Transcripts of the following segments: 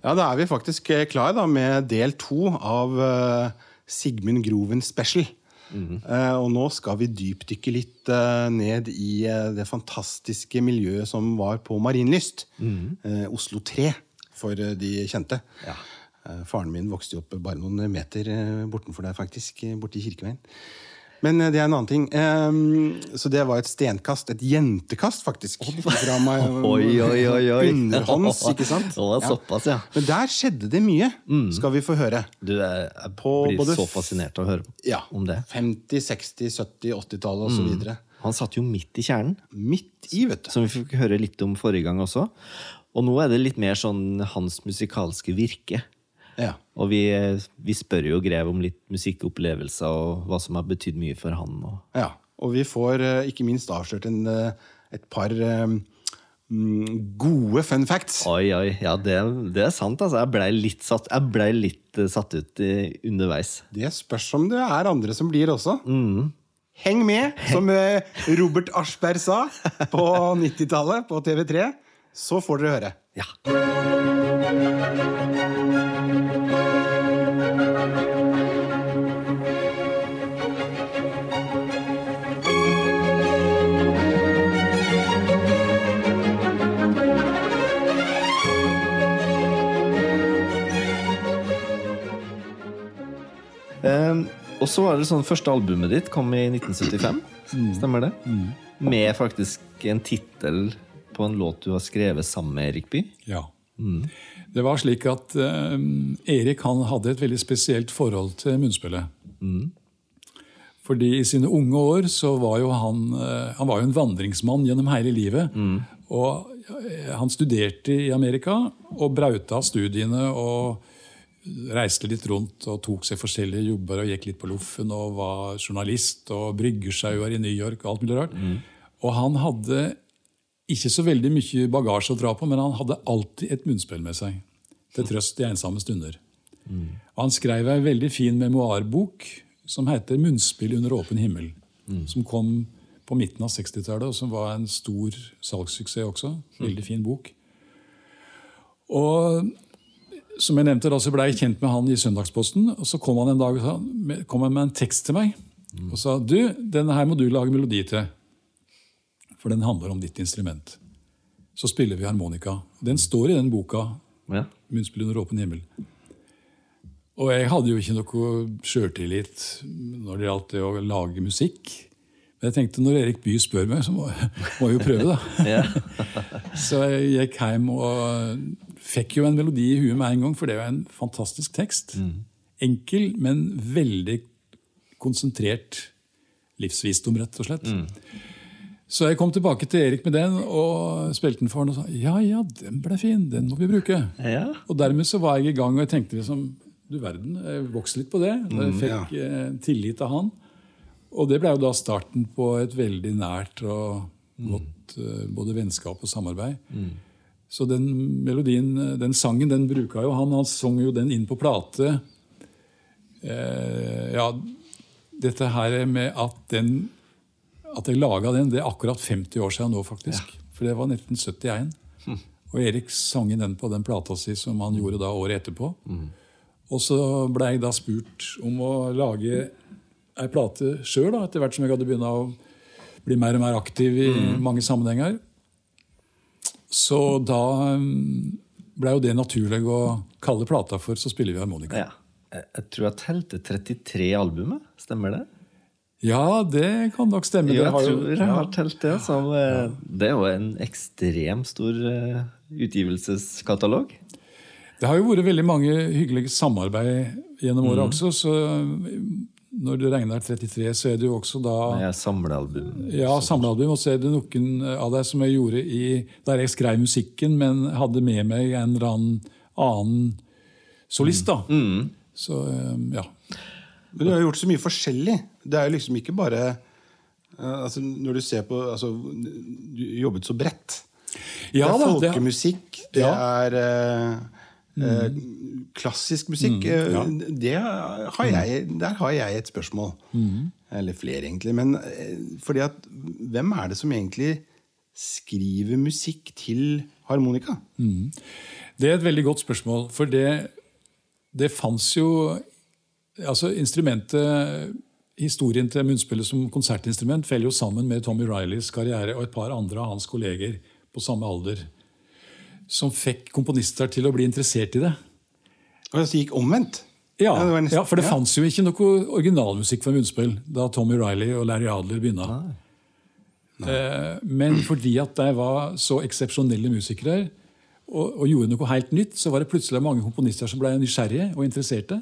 Ja, da er vi faktisk eh, klar da, med del to av uh, Sigmund Groven Special. Eh, og nå skal vi dypdykke litt uh, ned i det fantastiske miljøet som var på Marienlyst. Eh, Oslo 3, for de kjente. Ja. Faren min vokste jo opp bare noen meter bortenfor der, faktisk. Borte i Kirkeveien. Men eh, det er en annen ting. Um, så det var et stenkast. Et jentekast, faktisk. Fra meg, Oi, oi, oi, oi. Underhånds, ikke sant? Det var såpass, ja. Men der skjedde det mye, skal vi få høre. Du, jeg, blir både så fascinert av å høre Ja. om det. 50-, 60-, 70-, 80-tallet osv. videre Han satt jo midt i kjernen, Midt i, vet du. som vi fikk høre litt om forrige gang også. Og nå er det litt mer sånn hans musikalske virke. Ja. Og vi, vi spør jo Grev om litt musikkopplevelser og hva som har betydd mye for han. Og, ja. Og vi får eh, ikke minst avslørt en, eh, et par mm, gode fun facts. oi, oi, ja, det, det er sant, altså. Jeg blei litt, ble litt satt ut underveis. Det spørs om det er andre som blir også. Heng med, som Robert Aschberg sa på 90-tallet på TV3. Så får dere høre. Ja. Og så er det sånn første albumet ditt kom i 1975. Stemmer det? Med faktisk en tittel på en låt du har skrevet sammen med Erik Bye. Ja. Det var slik at uh, Erik han hadde et veldig spesielt forhold til munnspillet. Fordi i sine unge år så var jo han uh, Han var jo en vandringsmann gjennom hele livet. Og eh, han studerte i Amerika og brauta studiene og reiste litt rundt og tok seg forskjellige jobber og gikk litt på loffen og var journalist og bryggersjauer i New York og alt mulig rart. Og han hadde ikke så veldig mye bagasje å dra på, men han hadde alltid et munnspill med seg. Til trøst i ensomme stunder. Og han skrev ei veldig fin memoarbok som heter 'Munnspill under åpen himmel'. Som kom på midten av 60-tallet, og som var en stor salgssuksess også. Veldig fin bok. Og som jeg nevnte, da, så ble jeg kjent med han i Søndagsposten. og Så kom han en dag og sa, kom han med en tekst til meg og sa du, denne her må du lage melodi til. For den handler om ditt instrument. Så spiller vi harmonika. Den står i den boka, Ja. 'Munnspill under åpen himmel'. Og jeg hadde jo ikke noe sjøltillit når det gjaldt det å lage musikk. Men jeg tenkte når Erik Bye spør meg, så må, må jeg jo prøve, da. Så jeg gikk hjem og fikk jo en melodi i huet med en gang, for det jo en fantastisk tekst. Enkel, men veldig konsentrert livsvisdom, rett og slett. Så jeg kom tilbake til Erik med den og spilte den for han og sa ja, ja, den ble fin, den må vi bruke. Ja. Og dermed så var jeg i gang, og jeg tenkte liksom Du verden, jeg vokste litt på det. Da Jeg fikk eh, tillit av han. Og det ble jo da starten på et veldig nært og godt eh, både vennskap og samarbeid. Så den melodien, eh, den sangen, den bruka jo han. Han sang jo den inn på plate. Eh, ja, dette her med at den At jeg laga den, det er akkurat 50 år siden nå, faktisk. For det var 1971. Og Erik sang inn den på den plata si som han gjorde da året etterpå. Og så ble jeg da spurt om å lage ei plate sjøl, etter hvert som jeg hadde begynt å bli mer og mer aktiv i mange sammenhenger. Så da blei ble jo det naturlig å kalle plata for 'Så spiller vi harmonika'. ja. Jeg, tror jeg telte 33 albumet. Stemmer det? Ja, det kan nok stemme. Jo, jeg jo- tror jeg har telt det. Så, eh, Det er jo en ekstremt stor eh, utgivelseskatalog. Det har jo vært veldig mange hyggelige samarbeid gjennom året Mm. også. Så når du regner 33, så er det jo også da Det er samlealbum. Ja, samlealbum. Og så er det noen av deg som jeg gjorde i, der jeg skrev musikken, men hadde med meg en eller annen annen solist. da. Så eh, ja. Men du har gjort så mye forskjellig. Det er jo liksom ikke bare eh, altså Når du ser på altså, Du jobbet så bredt. Ja det er da, det- folkemusikk, det Ja. er eh, eh, klassisk musikk. mm, ja. det har jeg, der har jeg et spørsmål. Eller flere, egentlig. Men eh, fordi at hvem er det som egentlig skriver musikk til harmonika? Det er et veldig godt spørsmål. For det, det fantes jo Altså, instrumentet Historien til munnspillet som konsertinstrument feller jo sammen med Tommy Rileys karriere og et par andre av hans kolleger på samme alder. Som fikk komponister til å bli interessert i det. Og det gikk omvendt? Ja, Ja, det nesten- ja for det ja. fantes jo ikke noe originalmusikk for munnspill da Tommy Riley og Larry Adler begynte. Eh, Men fordi at de var så eksepsjonelle musikere og, og gjorde noe helt nytt, så var det plutselig mange komponister som ble nysgjerrige og interesserte.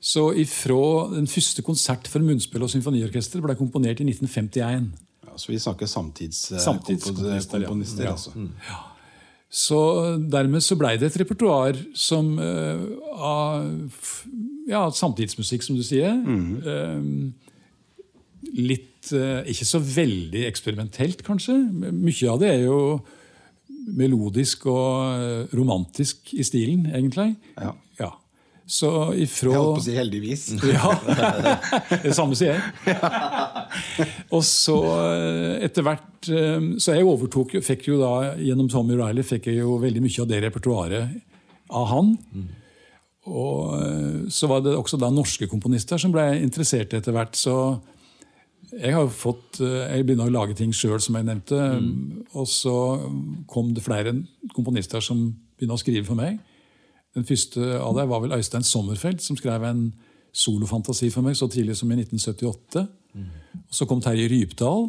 Så ifra den første konsert for munnspill og symfoniorkester ble komponert i 1951. Ja, så vi snakker samtids, Samtidskomponister, ja. komponister, Ja. altså. Så dermed så blei det et repertoar som uh, av ja, samtidsmusikk, som du sier. Eh, litt uh, Ikke så veldig eksperimentelt, kanskje. Mye av det er jo melodisk og romantisk i stilen, egentlig. Ja. Ja. Så ifra Jeg holdt på å si heldigvis. ja, det samme sier jeg. Og så eh, etter hvert eh, Så jeg overtok fikk jo da, Gjennom Tommy Riley fikk jeg jo veldig mye av det repertoaret av han. Og eh, så var det også da norske komponister som ble interessert etter hvert. Så jeg har fått Jeg begynner å lage ting sjøl, som jeg nevnte. Og så kom det flere komponister som begynner å skrive for meg. Den første av dem var vel Øystein Sommerfeld, som skrev en solofantasi for meg så tidlig som i 1978. Og så kom Terje Rypdal,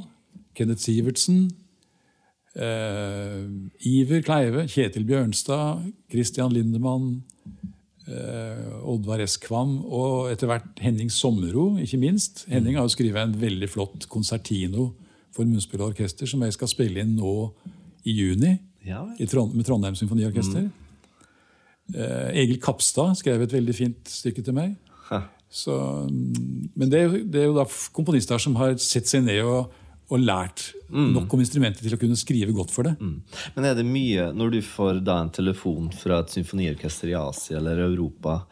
Kenneth Sivertsen, eh, Iver Kleive, Kjetil Bjørnstad, Christian Lindemann, eh, Oddvar S. Kvam og etter hvert Henning Sommero, ikke minst. Henning har jo skrevet en veldig flott konsertino for munnspill og orkester, som jeg skal spille inn nå i juni Ja i Trond med Trondheim Symfoniorkester. Eh, Egil Kapstad skrev et veldig fint stykke til meg. Ha. Så, mm, men det det er jo da komponister som har sett seg ned og, og lært nok om instrumentet til å kunne skrive godt for det. Men er det mye Når du får da en telefon fra et symfoniorkester i Asia eller Europa,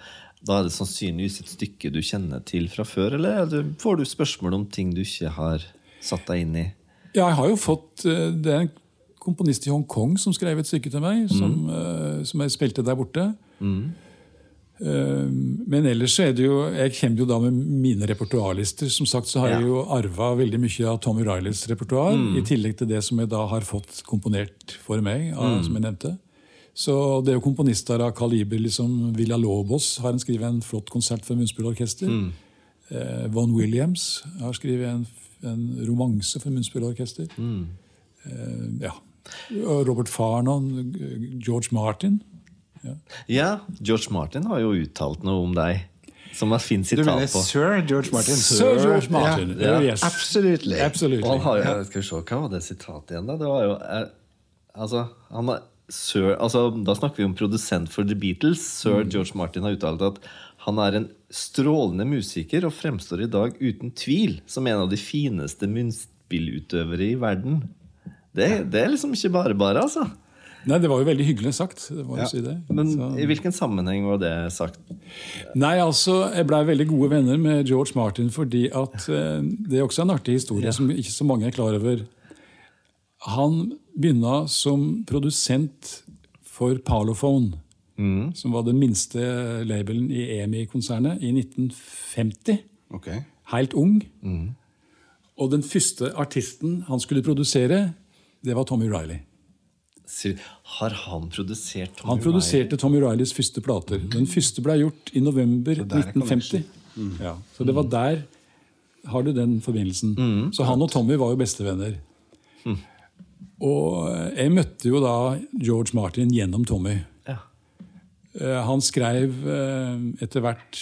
da er det sannsynligvis et stykke du kjenner til fra før, eller er får du spørsmål om ting du ikke har satt deg inn i? Ja, jeg har jo fått eh, Det er en komponist i Hongkong som skrev et stykke til meg, som, eh, som jeg spilte der borte. Eh, Men ellers så er det jo Jeg kommer jo da med mine repertoarlister. Som sagt så har jeg jo arva veldig mye av Tommy Rileys repertoar, i tillegg til det som jeg da har fått komponert for meg. Av, som jeg nevnte. Så det er jo komponister av kaliber liksom Villa Lobos har en skrevet en flott konsert for munnspillorkester. Eh, Von Williams har skrevet en, en romanse for munnspillorkester. Eh, ja. Robert Farnon, George Martin. Ja, George Martin har jo uttalt noe om deg, som er fint Du mener sir George Martin? Sir George Martin. Ja. Yes. Absolutely. Absolutely. Og han har jo, skal vi se, Hva var det sitatet igjen, da? Det var jo er, Altså, han har sir, altså, Da snakker vi om produsent for The Beatles. Sir George Martin har uttalt at han er en strålende musiker og fremstår i dag uten tvil som en av de fineste munnspillutøvere i verden. Det, det er liksom ikke bare bare, altså. Nei, det var jo veldig hyggelig sagt. Ja. si det. Men Så- i hvilken sammenheng var det sagt? Nei, altså, Jeg blei veldig gode venner med George Martin fordi at eh, Det er også en artig historie som ikke så mange er klar over. Han begynna som produsent for Parlophone, som var den minste labelen i EMI-konsernet, i 1950. Okay. Helt ung. Og den første artisten han skulle produsere, det var Tommy Riley. Har han produsert Tommy Han produserte Tommy Rileys første plater. Den første ble gjort i november der er 1950. Ja, så det var der har du den forbindelsen. Så han og Tommy var jo bestevenner. Og jeg møtte jo da George Martin gjennom Tommy. Ja. Eh, Han skrev eh, etter hvert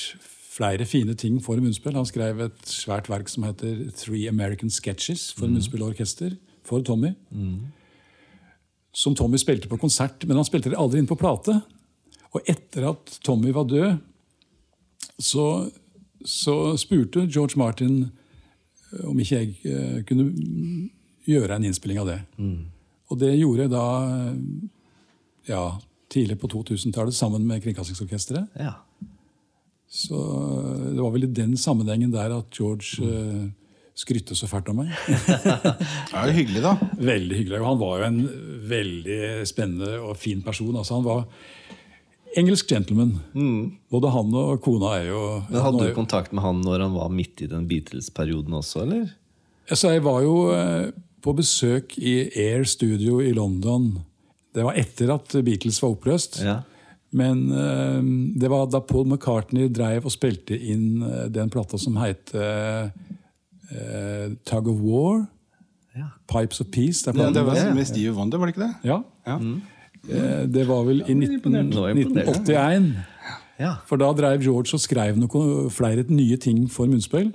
flere fine ting for munnspill. Han skrev et svært verk som heter Three American Sketches for munnspillorkester for Tommy. Som Tommy spilte på konsert, men han spilte det aldri inn på plate. Og etter at Tommy var død, så, så spurte George Martin eh, om ikke jeg eh, kunne gjøre en innspilling av det. Og det gjorde jeg da eh, ja, tidlig på 2000-tallet sammen med Kringkastingsorkesteret. Ja. Så det var vel i den sammenhengen der at George eh, skrytte så fælt av meg. Det er jo hyggelig, da. Veldig hyggelig. Og han var jo en veldig spennende og fin person. Altså, han var engelsk gentleman. Både han og kona er jo Men Hadde du kontakt med han når han var midt i den Beatles-perioden også, eller? Altså, jeg var jo eh, på besøk i Air Studio i London. Det var etter at Beatles var oppløst. Ja. Men eh, det var da Paul McCartney drev og spilte inn eh, den plata som het eh, Tug of War. Ja. Pipes of Peace. Det Ja, det var med Steve Wonder, var det ikke det? Ja. Ja. Eh, Det var vel i 19, Nå er jeg imponert. 1981. ja. For da drev George og skrev noe, flere nye ting for munnspill.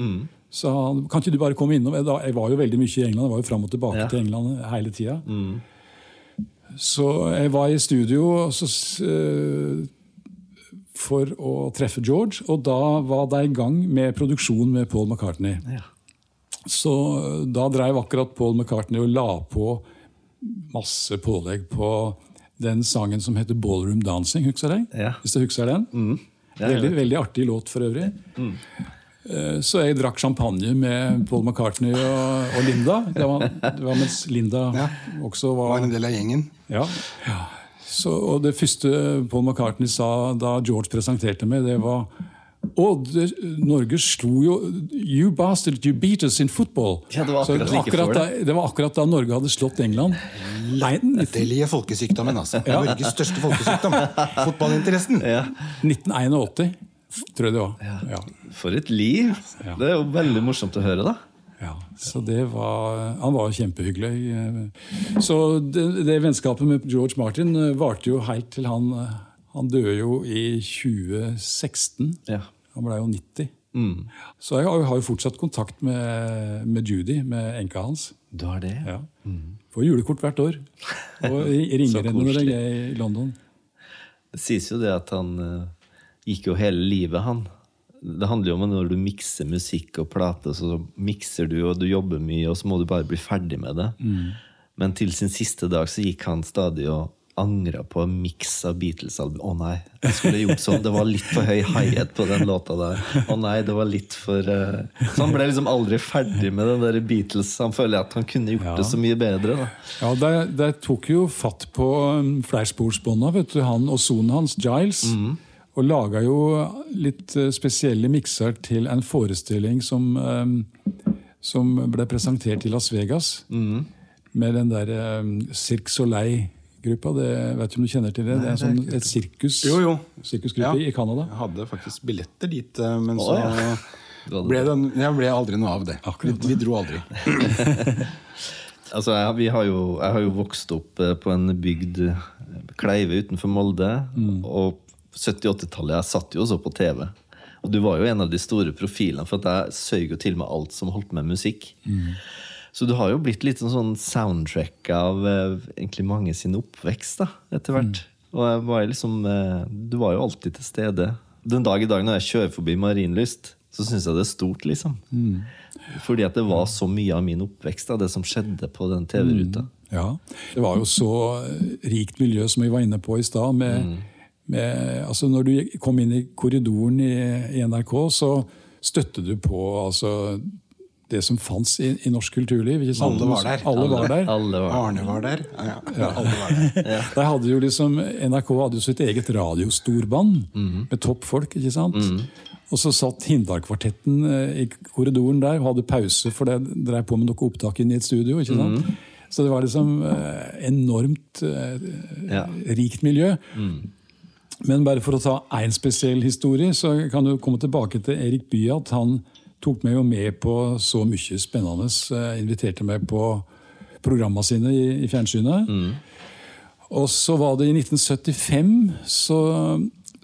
Så han, kan ikke du bare komme innom? Jeg, var jo veldig mye i England. Jeg var jo fram og tilbake Ja. til England hele tida. Så jeg var i studio og så, eh, for å treffe George, og da var de i gang med produksjon med Paul McCartney. ja. Så da drev akkurat Paul McCartney og la på masse pålegg på den sangen som heter 'Ballroom Dancing'. Husker jeg? Ja. Hvis du husker den? Ja, veldig, veldig artig låt for øvrig. Mm. Så jeg drakk champagne med Paul McCartney og, og Linda. Det var, det var mens Linda Ja. også Var var en del av gjengen. ja. Så, og det første Paul McCartney sa da George presenterte meg, det var å, det, Norge slo jo You bastard, you beat us in football. Ja, det var Så akkurat like før da, det var akkurat da Norge hadde slått England. Latterlige folkesykdommen, altså. Norges største folkesykdom. Fotballinteressen. ja. 1981, tror jeg det var. Ja. For et liv! Det er jo veldig morsomt å høre, da. Ja, så det var, Han var kjempehyggelig. Så det, det vennskapet med George Martin varte jo helt til han Han døde jo i 2016. Ja. Han ble jo 90. Mm. Så jeg har jo- fortsatt kontakt med, med Judy, med enka hans. Du har det? Ja. Får julekort hvert år. Og ringer henne når jeg er i London. Det sies jo det at han eh, gikk jo hele livet, han. Det handler jo om at når du mikser musikk og plate, så mikser du, og du jobber mye, og så må du bare bli ferdig med det. Men til sin siste dag så gikk han stadig og angra på en miks av Beatles-album. Å nei, jeg skulle gjort sånn. Det var litt for høy high-hat på den låta der. Å nei, det var litt for uh... Så han ble liksom aldri ferdig med den der Beatles. Han føler at han kunne gjort Ja. det så mye bedre. da Ja, det, de tok jo fatt på um, flersporsbånda, vet du, han og sonen hans, Giles. Og laga jo litt eh, spesielle mikser til en forestilling som, um, som ble presentert i Las Vegas. Med den der um, Cirque Soleil-gruppa. Det vet ikke om du kjenner til det? Det er en sånn, et sirkus, Jo, jo. sirkusgruppe Ja. i Canada. Jeg hadde faktisk billetter dit, eh, men så oh, ja. Ble det, jeg ble aldri noe av det. Vi, vi dro aldri. Altså, jeg, vi har jo, jeg har jo vokst opp eh, på en bygd eh, Kleive utenfor Molde. Og 70-80-tallet jeg satt jo også på TV. Og du var jo en av de store profilene, for at jeg søg jo til med alt som holdt med musikk. Så du har jo blitt litt sånn soundtrack av eh, egentlig mange sin oppvekst da, etter hvert. Og jeg var liksom, eh, du var jo alltid til stede. Den dag i dag når jeg kjører forbi Marienlyst, så syns jeg det er stort, liksom. Fordi at det var så mye av min oppvekst av det som skjedde på den TV-ruta. Ja. Det var jo så eh, rikt miljø, som vi var inne på i stad. Med, med, altså når du kom inn i korridoren i, i NRK, så støtte du på altså, det som fantes i, i norsk kulturliv. Ikke sant? Alle var der. Alle var der. Alle var Arne var der. Ja, ja. Alle var der. Der hadde jo liksom, NRK hadde jo sitt eget radiostorband med toppfolk. ikke sant? Og så satt Hindar-kvartetten eh, i korridoren der og hadde pause, for det drev på med noe opptak inn i et studio. ikke sant? Så det var liksom eh, enormt eh, Ja. rikt miljø. Men bare for å ta én spesiell historie, så kan du komme tilbake til Erik Bye. Han tok meg jo med på så mye spennende. eh, Inviterte meg på programmene sine i, i fjernsynet. Og så var det i 1975 så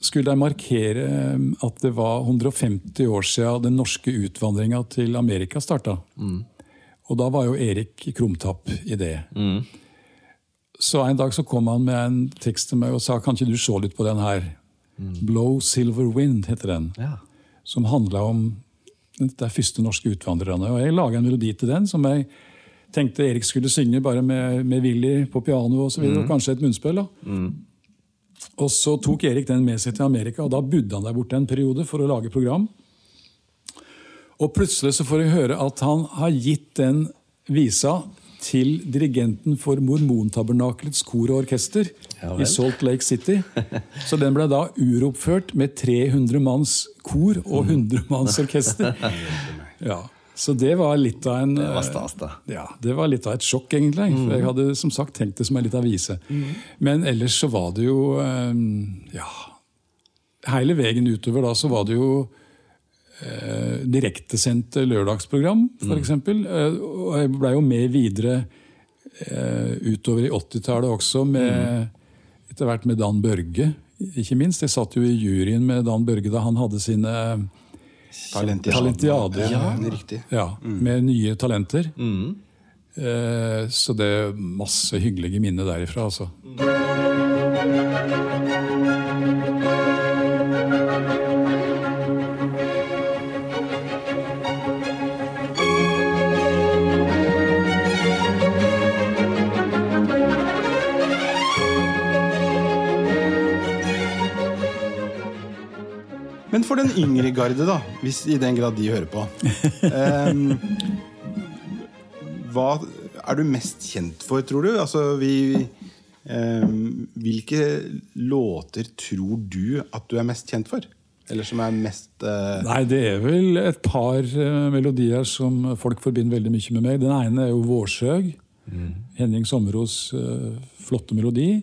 skulle de markere eh, at det var 150 år siden den norske utvandringa til Amerika starta. Og da var jo Erik krumtapp i det. Så en dag så kom han med en tekst til meg og sa kan ikke du se litt på den her. Blow Silver Wind heter den. Ja. Som handla om de første norske utvandrerne. Og jeg laga en melodi til den som jeg tenkte Erik skulle synge bare med, med Willy på piano og, så videre, og kanskje et munnspill. da. Og så tok Erik den med seg til Amerika, og da bodde han der borte en periode for å lage program. Og plutselig så får jeg høre at han har gitt den visa til dirigenten for Mormontabernakelets kor og orkester Ja i Salt Lake City. Så den ble da uroppført med 300 manns kor og 100 manns orkester. Ja, Så det var litt av en Det var stas, da. ja, Det var litt av et sjokk, egentlig. For jeg hadde som sagt tenkt det som en liten vise. Men ellers så var det jo eh, Ja. Hele veien utover da så var det jo eh, direktesendte lørdagsprogram, f.eks. Eh, og jeg blei jo med videre eh, utover i 80-tallet også, med, etter hvert med Dan Børge. Ikke minst. Jeg satt jo i juryen med Dan Børge da han hadde sine Talentiade. Talentiade. Ja, riktig. ja, med nye talenter. Eh, så det er masse hyggelige minner derifra, altså. Men for den yngre garde, da, hvis i den grad de hører på um, Hva er du mest kjent for, tror du? Altså, vi um, Hvilke låter tror du at du er mest kjent for? Eller som er mest uh... Nei, det er vel et par uh, melodier som folk forbinder veldig mye med meg. Den ene er jo 'Vårsøg'. Henning Sommerås uh, flotte melodi.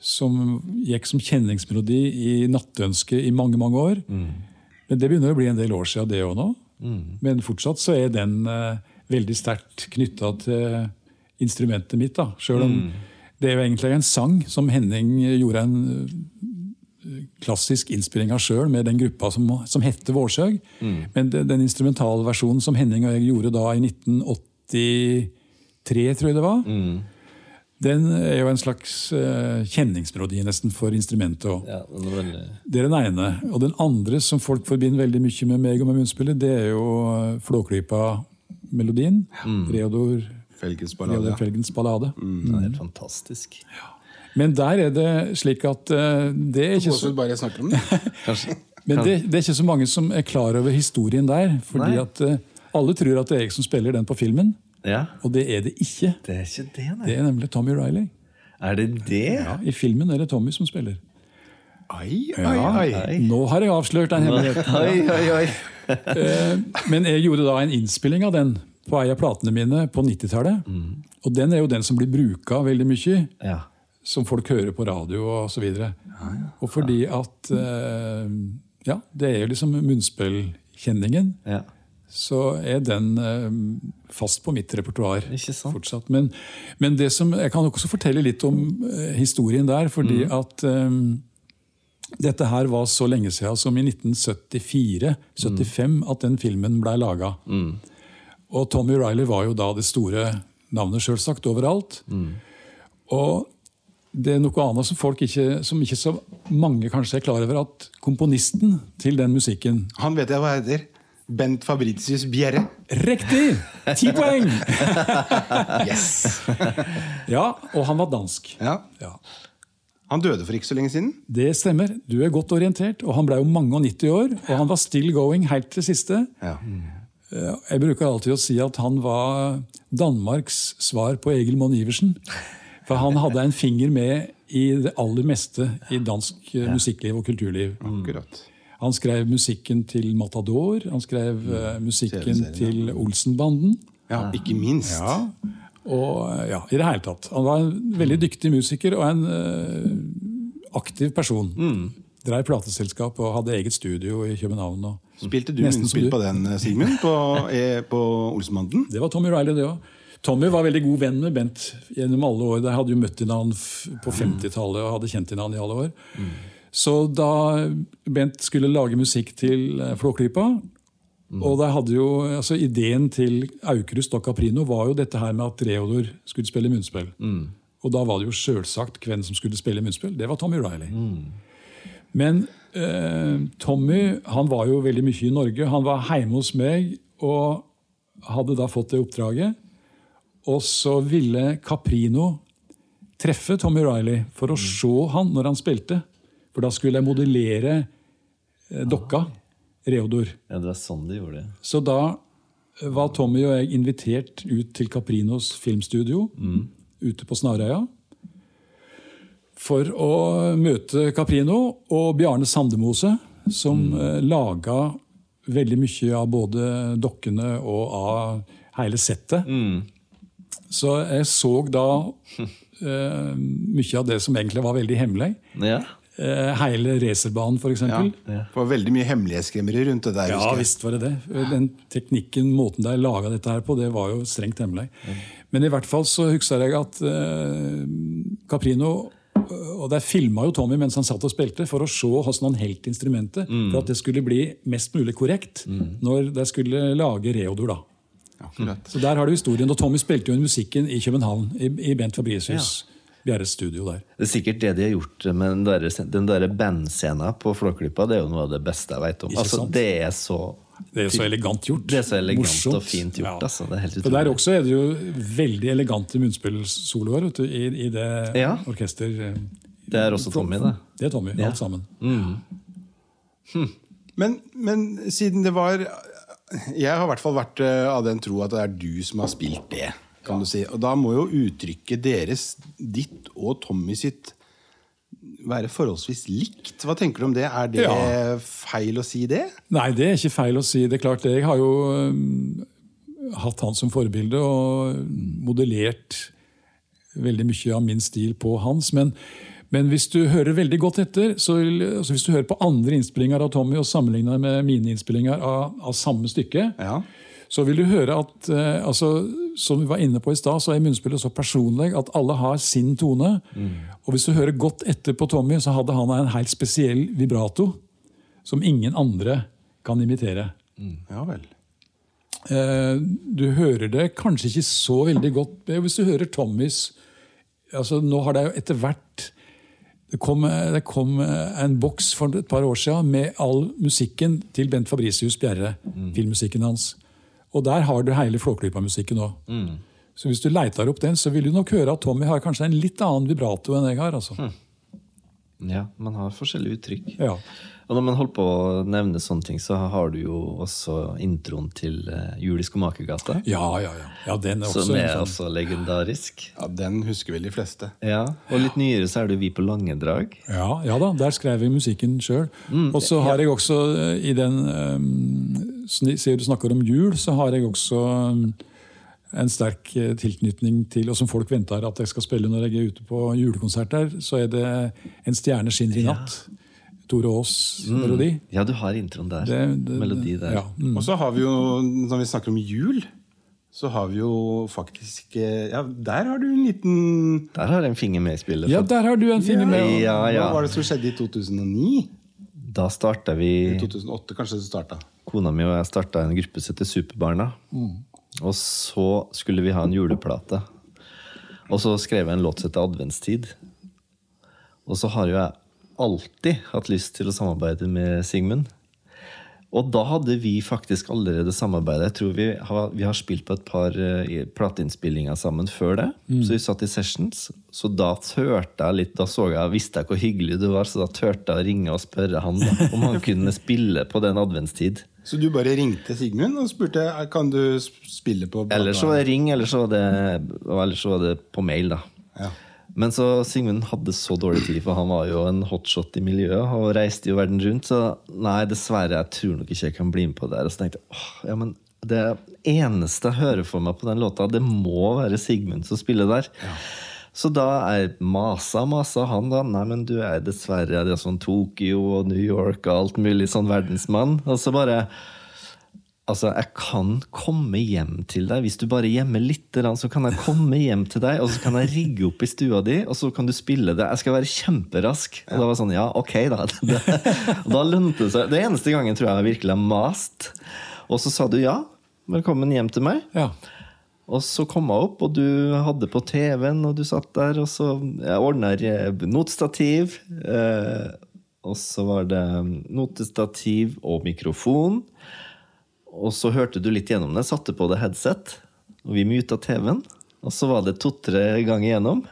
Som gikk som kjenningsmelodi i Nattønsket i mange mange år. Men det begynner å bli en del år siden det òg nå. Men fortsatt så er den eh, veldig sterkt knytta til instrumentet mitt. da, Selv om det er jo egentlig en sang som Henning gjorde en klassisk innspilling av sjøl med den gruppa som, som hette Vårsøg. Men det, den instrumentalversjonen som Henning og jeg gjorde da i 1983, tror jeg det var, den er jo en slags uh, kjenningsmelodi nesten for instrumentet òg. Ja, er. Det er den ene. Og den andre som folk forbinder veldig mye med meg og med munnspillet, det er jo eh, Flåklypa-melodien. Reodor, Felgens Reodor ballade? Felgens ballade. Den er helt fantastisk. Men der er det slik at uh, det er ikke så bare jeg snakker om det. Men det, det er ikke så mange som er klar over historien der. fordi Nei. at uh, alle tror at det er jeg som spiller den på filmen, Ja, og det er det ikke. det er ikke det, nei. Det er nemlig Tommy Riley. Er det det? Ja, I filmen er det Tommy som spiller. Oi, oi, oi Nå har jeg avslørt en hemmelighet. Oi. Eh, Men jeg gjorde da en innspilling av den på ei av platene mine på 90-tallet. Og den er jo den som blir bruka veldig mye, Ja. som folk hører på radio og så videre. Og fordi at eh, Ja, det er jo liksom munnspillkjenningen. ja. Så er den eh, fast på mitt repertoar fortsatt. Men, men det som, jeg kan også fortelle litt om eh, historien der, fordi Mm. at eh, dette her var så lenge siden som i 1974-75 at den filmen blei laga. Mm. Og Tommy Riley var jo da det store navnet, sjølsagt, overalt. Mm. Og det er noe annet som folk ikke, som ikke så mange kanskje er klar over, at komponisten til den musikken Han vet jeg hva heter. Bent Fabricius Bjerre. Riktig! Ti poeng! Yes! Ja, og han var dansk. Ja. Ja, Han døde for ikke så lenge siden. Det stemmer. Du er godt orientert. Og han ble jo mange og 90 år, og han var still going helt til siste. Ja. Eh, Jeg bruker alltid å si at han var Danmarks svar på Egil Monn Iversen. For han hadde en finger med i det aller meste i dansk eh, musikkliv og kulturliv. Akkurat. Han skrev musikken til Matador, han skrev eh, musikken til Olsenbanden. Ja, ikke minst. Ja, og eh, ja, i det hele tatt. Han var en veldig dyktig musiker og en uh, aktiv person. Drev plateselskap og hadde eget studio i København. Og Spilte du munnspill på den, Sigmund? På, eh, på Olsenbanden? det var Tommy Riley, det òg. Tommy var veldig god venn med Bent gjennom alle år. De hadde jo møtt hverandre f- på 50-tallet og hadde kjent hverandre i alle år. Så da Bent skulle lage musikk til Flåklypa Flåklypa og de hadde jo, altså Ideen til Aukrust og Caprino var jo dette her med at Reodor skulle spille munnspill. Og da var det jo sjølsagt hvem som skulle spille munnspill. Det var Tommy Riley. Men eh, Tommy han var jo veldig mye i Norge. Han var hjemme hos meg og hadde da fått det oppdraget. Og så ville Caprino treffe Tommy Riley for å se han når han spilte. For da skulle jeg modellere eh, dokka Reodor. Ja, det var sånn de gjorde det. Så da var Tommy og jeg invitert ut til Caprinos filmstudio ute på Snarøya. For å møte Caprino og Bjarne Sandemose, som mm. laga veldig mye av både dokkene og av hele settet. Mm. Så jeg så da eh, mye av det som egentlig var veldig hemmelig. Ja. Eh, hele racerbanen, f.eks. Ja. Ja. Det var veldig mye hemmelighetskremmeri rundt det der. Ja, visst var det det. Den teknikken, måten de laga dette her på, det var jo strengt hemmelig. Men i hvert fall så husker jeg at uh, Caprino Og der filma jo Tommy mens han satt og spilte, for å se hvordan han holdt instrumentet. For at det skulle bli mest mulig korrekt når de skulle lage Reodor. da. Akkurat. Så der har du historien. Og Tommy spilte jo musikken i København, i, i Bent Fabricius Bjerres studio der. Det er sikkert det de har gjort med den der, den der bandscena på Flåklypa. Det er jo noe av det beste jeg vet om. Altså, det er så Det er så elegant gjort. Det er så elegant Morsomt. og fint gjort. Altså. Det er helt For Der også er det jo veldig elegante munnspillsoloer vet i, i det Ja. orkester... Det er også Tommy, det. Det er Tommy, Ja. alt sammen. Men, men siden det var Jeg har i hvert fall vært eh, av den tro at det er du som har spilt det. Kan du si. Og da må jo uttrykket deres, ditt og Tommy sitt, være forholdsvis likt. Hva tenker du om det? Er det Ja. feil å si det? Nei, det er ikke feil å si. Det er klart, Jeg har jo um, hatt han som forbilde og modellert veldig mye av min stil på hans. Men, men hvis du hører veldig godt etter, så altså hvis du hører på andre innspillinger av Tommy og sammenligner med mine innspillinger av, av samme stykke, Ja. Så vil du høre at eh, altså, som vi var inne på i stad, så er munnspillet så personlig at alle har sin tone. Og hvis du hører godt etter på Tommy, så hadde han en helt spesiell vibrato som ingen andre kan imitere. Ja vel. Eh, du hører det kanskje ikke så veldig godt eh, hvis du hører Tommys altså Nå har det jo etter hvert det kom, det kom en boks for et par år siden med all musikken til Bent Fabricius Bjerre. Filmmusikken hans. Og der har du hele Flåklypa-musikken òg. Så hvis du leiter opp den, så vil du nok høre at Tommy har kanskje en litt annen vibrato enn jeg har. altså. Ja, man har forskjellige uttrykk. Ja. Og når man holder på å nevne sånne ting, så har du jo også introen til uh, Jul i Skomakergata. ja, ja, ja. ja den er også Som er sånn- også legendarisk. Ja, Den husker vel de fleste. Ja, Og litt nyere så er det Vi på Langedrag. Ja, ja da, der skrev jeg musikken sjøl. og så har jeg også eh, i den um, Siden du snakker om jul, så har jeg også um, en sterk eh, tilknytning til, og som folk venter at jeg skal spille når jeg er ute på julekonsert der, så er det En stjerne skinner i natt. Tore Aas-melodi. Ja, du har introen der. Det- det- Melodi der. Ja, mm. Og så har vi jo, når vi snakker om jul, så har vi jo faktisk eh, Ja, der har du en liten Der har jeg en finger med i spillet. ja, der har du en finger med. Ja, ja. Hva var det som skjedde i 2009? Da starta vi I 2008 kanskje det starta. Kona mi og jeg starta en gruppe som heter Superbarna. Og så skulle vi ha en juleplate. Og så skrev jeg en låt som heter Adventstid. Og så har jo jeg alltid hatt lyst til å samarbeide med Sigmund. Og da hadde vi faktisk allerede samarbeidet. Jeg tror vi har, vi har spilt på et par uh, plateinnspillinger sammen før det. Så vi satt i sessions. Så da tørte jeg litt, da så jeg, visste jeg hvor hyggelig du var, så da turte jeg å ringe og spørre han da, om han kunne spille på den adventstid. Så du bare ringte Sigmund og spurte kan du spille på Eller så var det ring, eller så var det, eller så var det på mail, da. Ja. Men så Sigmund hadde så dårlig tid, for han var jo en hotshot i miljøet og reiste jo verden rundt. Så nei, dessverre, jeg tror nok ikke jeg kan bli med på det. her. Og så tenkte jeg åh, ja, men det eneste jeg hører for meg på den låta, det må være Sigmund som spiller der. Så da er masa masa han, da. Nei, men du er dessverre det er sånn Tokyo og New York og alt mulig sånn verdensmann. Og så bare Altså, jeg kan komme hjem til deg. Hvis du bare gjemmer litt, så kan jeg komme hjem til deg, og så kan jeg rigge opp i stua di, og så kan du spille det. Jeg skal være kjemperask. Og da var det sånn, ja, ok, da. Og da lønte det seg. Det eneste gangen tror jeg jeg virkelig har mast. Og så sa du ja. Velkommen hjem til meg. Ja. Og så kom jeg opp, og du hadde på TV-en, og du satt der, og så jeg notestativ. Eh, og så var det notestativ og mikrofon. Og så hørte du litt gjennom det, satte på det headset, og vi muta TV-en. Og så var det to-tre ganger igjennom.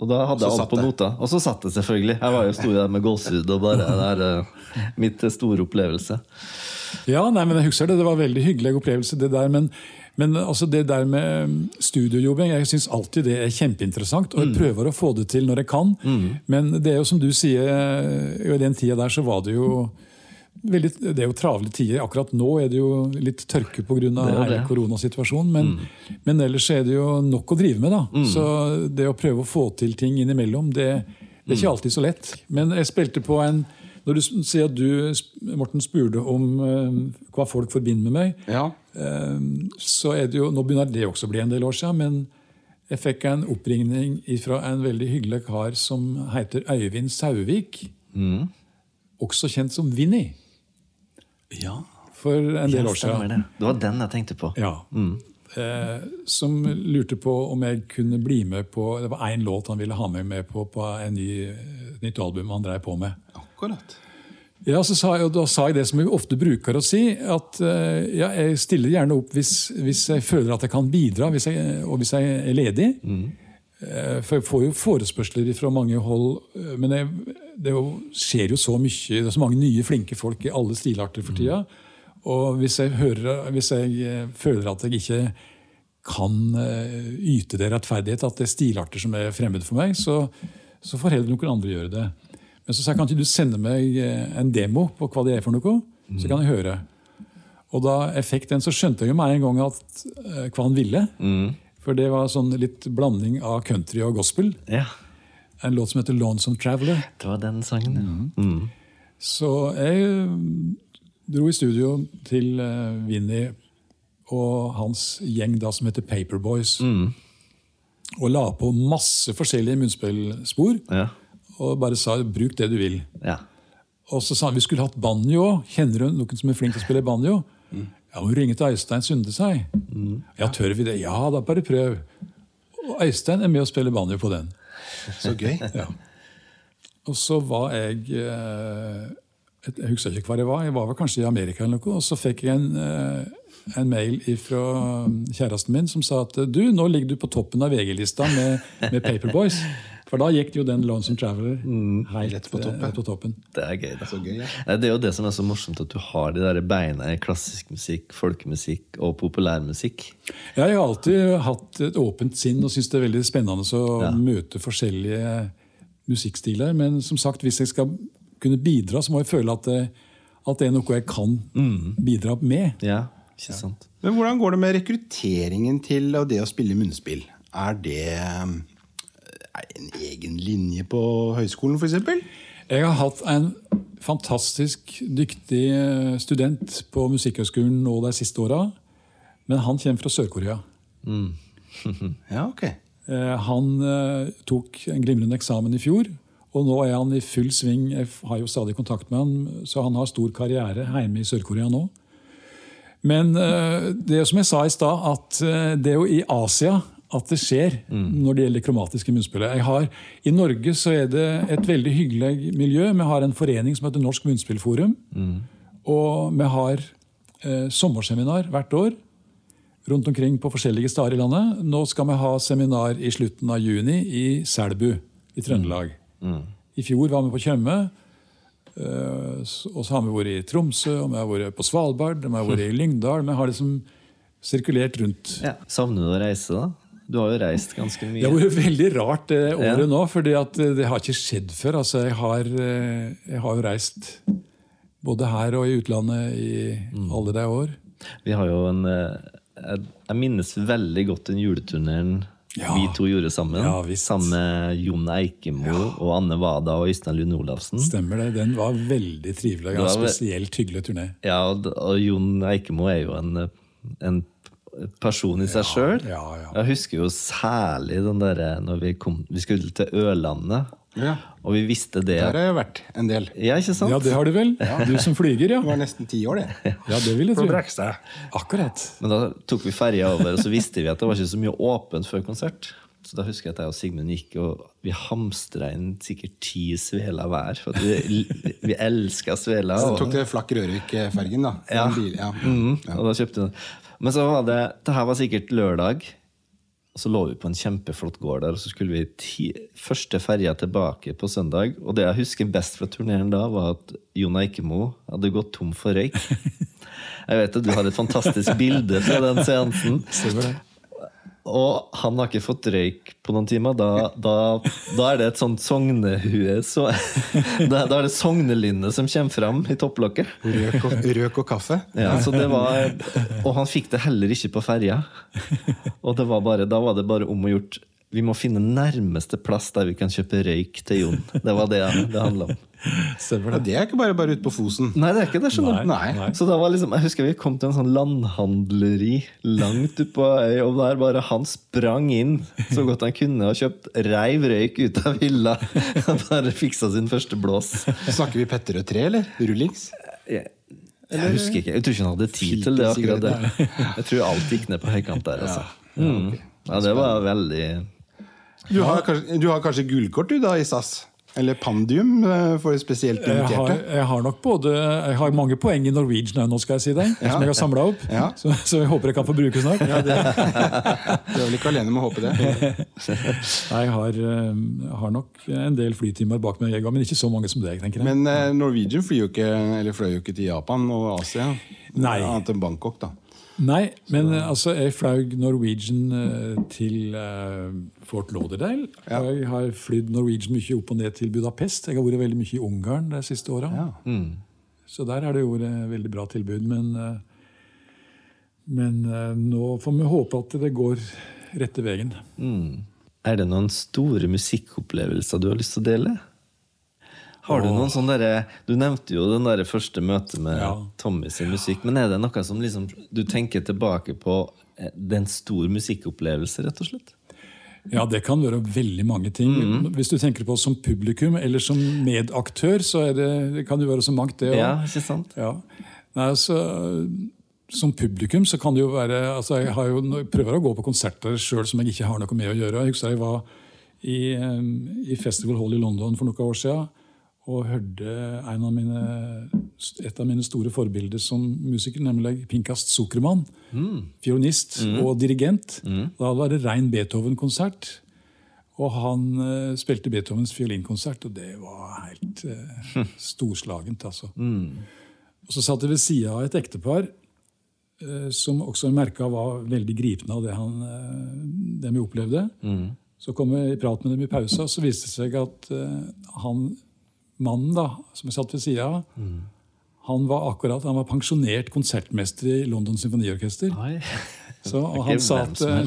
Og da hadde jeg alt på det. nota. Og så satt det selvfølgelig. Jeg var jo stor der med gåsehud og bare Det er eh, mitt store opplevelse. Ja, nei, men jeg husker det. Det var en veldig hyggelig opplevelse, det der. Men, men altså det der med studiojobbing, jeg syns alltid det er kjempeinteressant. Og jeg prøver å få det til når jeg kan. Men det er jo som du sier, i den tida der så var det jo veldig, Det er jo travle tider. Akkurat nå er det jo litt tørke pga. jo koronasituasjonen. Men, men ellers er det jo nok å drive med. da. Så det å prøve å få til ting innimellom, det, det er ikke alltid så lett. Men jeg spilte på en Når du sier at du, Morten, spurte om eh, hva folk forbinder med meg, Ja. eh, så er det jo Nå begynner det også å bli en del år siden, men jeg fikk en oppringning fra en veldig hyggelig kar som heter Øyvind Sauvik. Også kjent som Vinni. ja. For en del Ja, år siden. det. Det var den jeg tenkte på. Ja. Eh, som lurte på om jeg kunne bli med på Det var én låt han ville ha meg med på på en ny, et nytt album han drev på med. Akkurat. Ja, så sa jeg, og Da sa jeg det som jeg ofte bruker å si, at eh, ja, jeg stiller gjerne opp hvis, hvis jeg føler at jeg kan bidra, hvis jeg, og hvis jeg er ledig. Mm. For jeg får jo forespørsler fra mange hold, eh, men jeg, det er jo, skjer jo så mye. Det er så mange nye, flinke folk i alle stilarter for tida. Og hvis jeg, hører, hvis jeg eh, føler at jeg ikke kan eh, yte det rettferdighet, at det er stilarter som er fremmed for meg, så, så får heller noen andre gjøre det. Men så sa jeg, kan du sende meg eh, en demo på hva det er for noe? Så kan jeg høre. Og da jeg fikk den, så skjønte jeg jo med en gang at, uh, hva han ville. For det var sånn litt blanding av country og gospel. Ja, En låt som heter 'Lonesome Traveler'. det var den sangen, ja. Mm. Så jeg mm, dro i studio til uh, Vinni og hans gjeng da som heter Paperboys. Og la på masse forskjellige munnspillspor. Ja. Og bare sa 'bruk det du vil'. ja. Og så sa han vi skulle hatt banjo. Kjenner du noen som er flink til å spille banjo? Ja, Hun ringe til Øystein Sunde, seg. jeg. Ja, tør vi det? Ja, da bare prøv. Og Eistein er med og spiller banjo på den. Så gøy. Ja. Og så var jeg eh, Jeg husker ikke hvor jeg var. Jeg var vel kanskje i Amerika eller noe. Og så fikk jeg en, eh, en mail fra kjæresten min som sa at du, nå ligger du på toppen av VG-lista med, med Paperboys. For da gikk jo den Lonesome Traveler helt Rett på toppen. eh, på toppen. Det er gøy, da. Så gøy, ja. Det er jo det som er så morsomt, at du har de der beina i klassisk musikk, folkemusikk og populærmusikk. Ja, jeg har alltid hatt et åpent sinn og syns det er veldig spennende å Ja. møte forskjellige musikkstiler. Men som sagt, hvis jeg skal kunne bidra, så må jeg føle at det, at det er noe jeg kan bidra med. Ja, ikke sant? Men hvordan går det med rekrutteringen til og det å spille munnspill? Det er det en egen linje på høyskolen, f.eks.? Jeg har hatt en fantastisk dyktig eh, student på Musikkhøgskolen nå de siste åra. Men han kommer fra Sør-Korea. Ja, ok. Eh, Han eh, tok en glimrende eksamen i fjor, og nå er han i full sving. Jeg har jo stadig kontakt med han, så han har stor karriere hjemme i Sør-Korea nå. Men det er som jeg sa i stad, at det er jo i Asia at det skjer når det gjelder kromatiske munnspill. Har, I Norge så er det et veldig hyggelig miljø. Vi har en forening som heter Norsk Munnspillforum. Og vi har eh, sommerseminar hvert år rundt omkring på forskjellige steder i landet. Nå skal vi ha seminar i slutten av juni i Selbu i Trøndelag. I fjor var vi på Tjøme. eh, Og så har vi vært i Tromsø, og vi har vært på Svalbard, og vi har vært i Lyngdal. Vi har liksom sirkulert rundt. Ja. Savner du å reise, da? Du har jo reist ganske Det mye. har vært veldig rart det året Ja. nå, for det har ikke skjedd før. Altså, jeg, har, eh, jeg har jo reist både her og i utlandet i Mm. alle de år. Vi har jo en eh, Jeg, minnes veldig godt den juleturneren Ja. vi to gjorde sammen. Ja, sammen med Jon Eikemo og Anne Wada og Øystein Lund Olafsen. Stemmer det. Den var veldig trivelig. og en spesielt hyggelig turné. Ja, og, og Jon Eikemo er jo en, eh, en person i seg sjøl. ja, ja. Jeg husker jo særlig den derre når vi, kom, vi skulle til Ørlandet, Ja. og vi visste det Der har jeg vært en del. Ja, ikke sant? Ja, det har du vel? Du som flyger, ja. Det var nesten ti år, det. Ja, det vil jeg tro. Akkurat. Men da tok vi ferja over, og så visste vi at det var ikke så mye åpent før konsert. Så da husker jeg at jeg og Sigmund gikk, og vi hamstra inn sikkert ti sveler hver. For at vi, vi elska sveler. Så tok dere Flakk Rørvik-fergen, da. Ja. Bil, ja. Mhm, og da kjøpte vi den. Men så var det Det her var sikkert lørdag. Og så lå vi på en kjempeflott gård der, og så skulle vi ti, første ferja tilbake på søndag. Og det jeg husker best fra turneren da, var at Jon Eikemo hadde gått tom for røyk. Jeg vet at du har et fantastisk bilde fra den seansen. Og han har ikke fått røyk på noen timer. Da, da, da er det et sånt sognehue så, da, da er det sognelynnet som kommer fram i topplokket. Røk og, røk og kaffe. Ja, så det var, og han fikk det heller ikke på ferja. Og var bare, da var det bare om å gjort Vi må finne nærmeste plass der vi kan kjøpe røyk til Jon. Det var det det handla om. Stemmer Ja, det. det er ikke bare bare ute på Fosen. Nei, det er ikke det, skjønner du. Nei. Nei. Så da var liksom, Jeg husker vi kom til en sånn landhandleri langt ute på øy, og der bare han sprang inn så godt han kunne og kjøpt reiv røyk ut av hylla. Han bare fiksa sin første blås. Snakker vi Petter og tre, eller? Rullings? Jeg, jeg husker ikke. Jeg tror ikke han hadde tid til det. akkurat det Jeg tror alt gikk ned på høykant der. Altså. Mm. Ja, det var veldig Du har, kanskje, du har kanskje gullkort du da i SAS? Eller Pandium eh, for spesielt Jeg har, inviterte? jeg har nok både Jeg har mange poeng i Norwegian nå, skal jeg si deg. Som jeg har samla opp. Ja. Så, så jeg håper jeg kan få bruke snart. Du er vel ikke alene med å håpe det? Nei, Jeg har, eh, har nok en del flytimer bak meg, men ikke så mange som deg. tenker jeg. Men eh, Norwegian flyr jo ikke, eller fløy jo ikke til Japan og Asia. Nei. Annet enn Bangkok, da. Nei, men eh, altså, jeg flaug Norwegian eh, til eh, Fort Lauderdale. Ja. Og jeg har flydd Norwegian mye opp og ned til Budapest. Jeg har vært veldig mye i Ungarn de siste åra. Ja. Så der har det jo et veldig bra tilbud. Men, men nå får vi håpe at det går rette veien. mm. Er det noen store musikkopplevelser du har lyst til å dele? Har du noen sånne derre Du nevnte jo den der første møtet med Ja. Tommy sin musikk. Men er det noe som liksom du tenker tilbake på eh, Det er en stor musikkopplevelse, rett og slett? Ja, det kan være veldig mange ting. Hvis du tenker på som publikum eller som medaktør, så det, det kan jo være så mangt, det òg. Ja, ikke sant? Ja. Nei, altså, som publikum så kan det jo være altså Jeg har jo, prøver å gå på konserter sjøl som jeg ikke har noe med å gjøre. Jeg husker jeg var i, eh, i Festival Hall i London for noen år siden og hørte en av mine, et av mine store forbilder som musiker, nemlig Pinkast Zuckermann. Fiolinist og dirigent. Da var det rein Beethoven-konsert. Og han uh, spilte Beethovens fiolinkonsert, og det var helt uh, storslagent. altså. Og så satt jeg ved sida av et ektepar uh, som også merka var veldig gripende av det, han, det vi opplevde. Så kom jeg i prat med dem i pausa, og så viste det seg at han mannen da, som jeg satt ved sida av, han var akkurat, han var pensjonert konsertmester i London Symfoniorkester. Så, og han sa at som eh,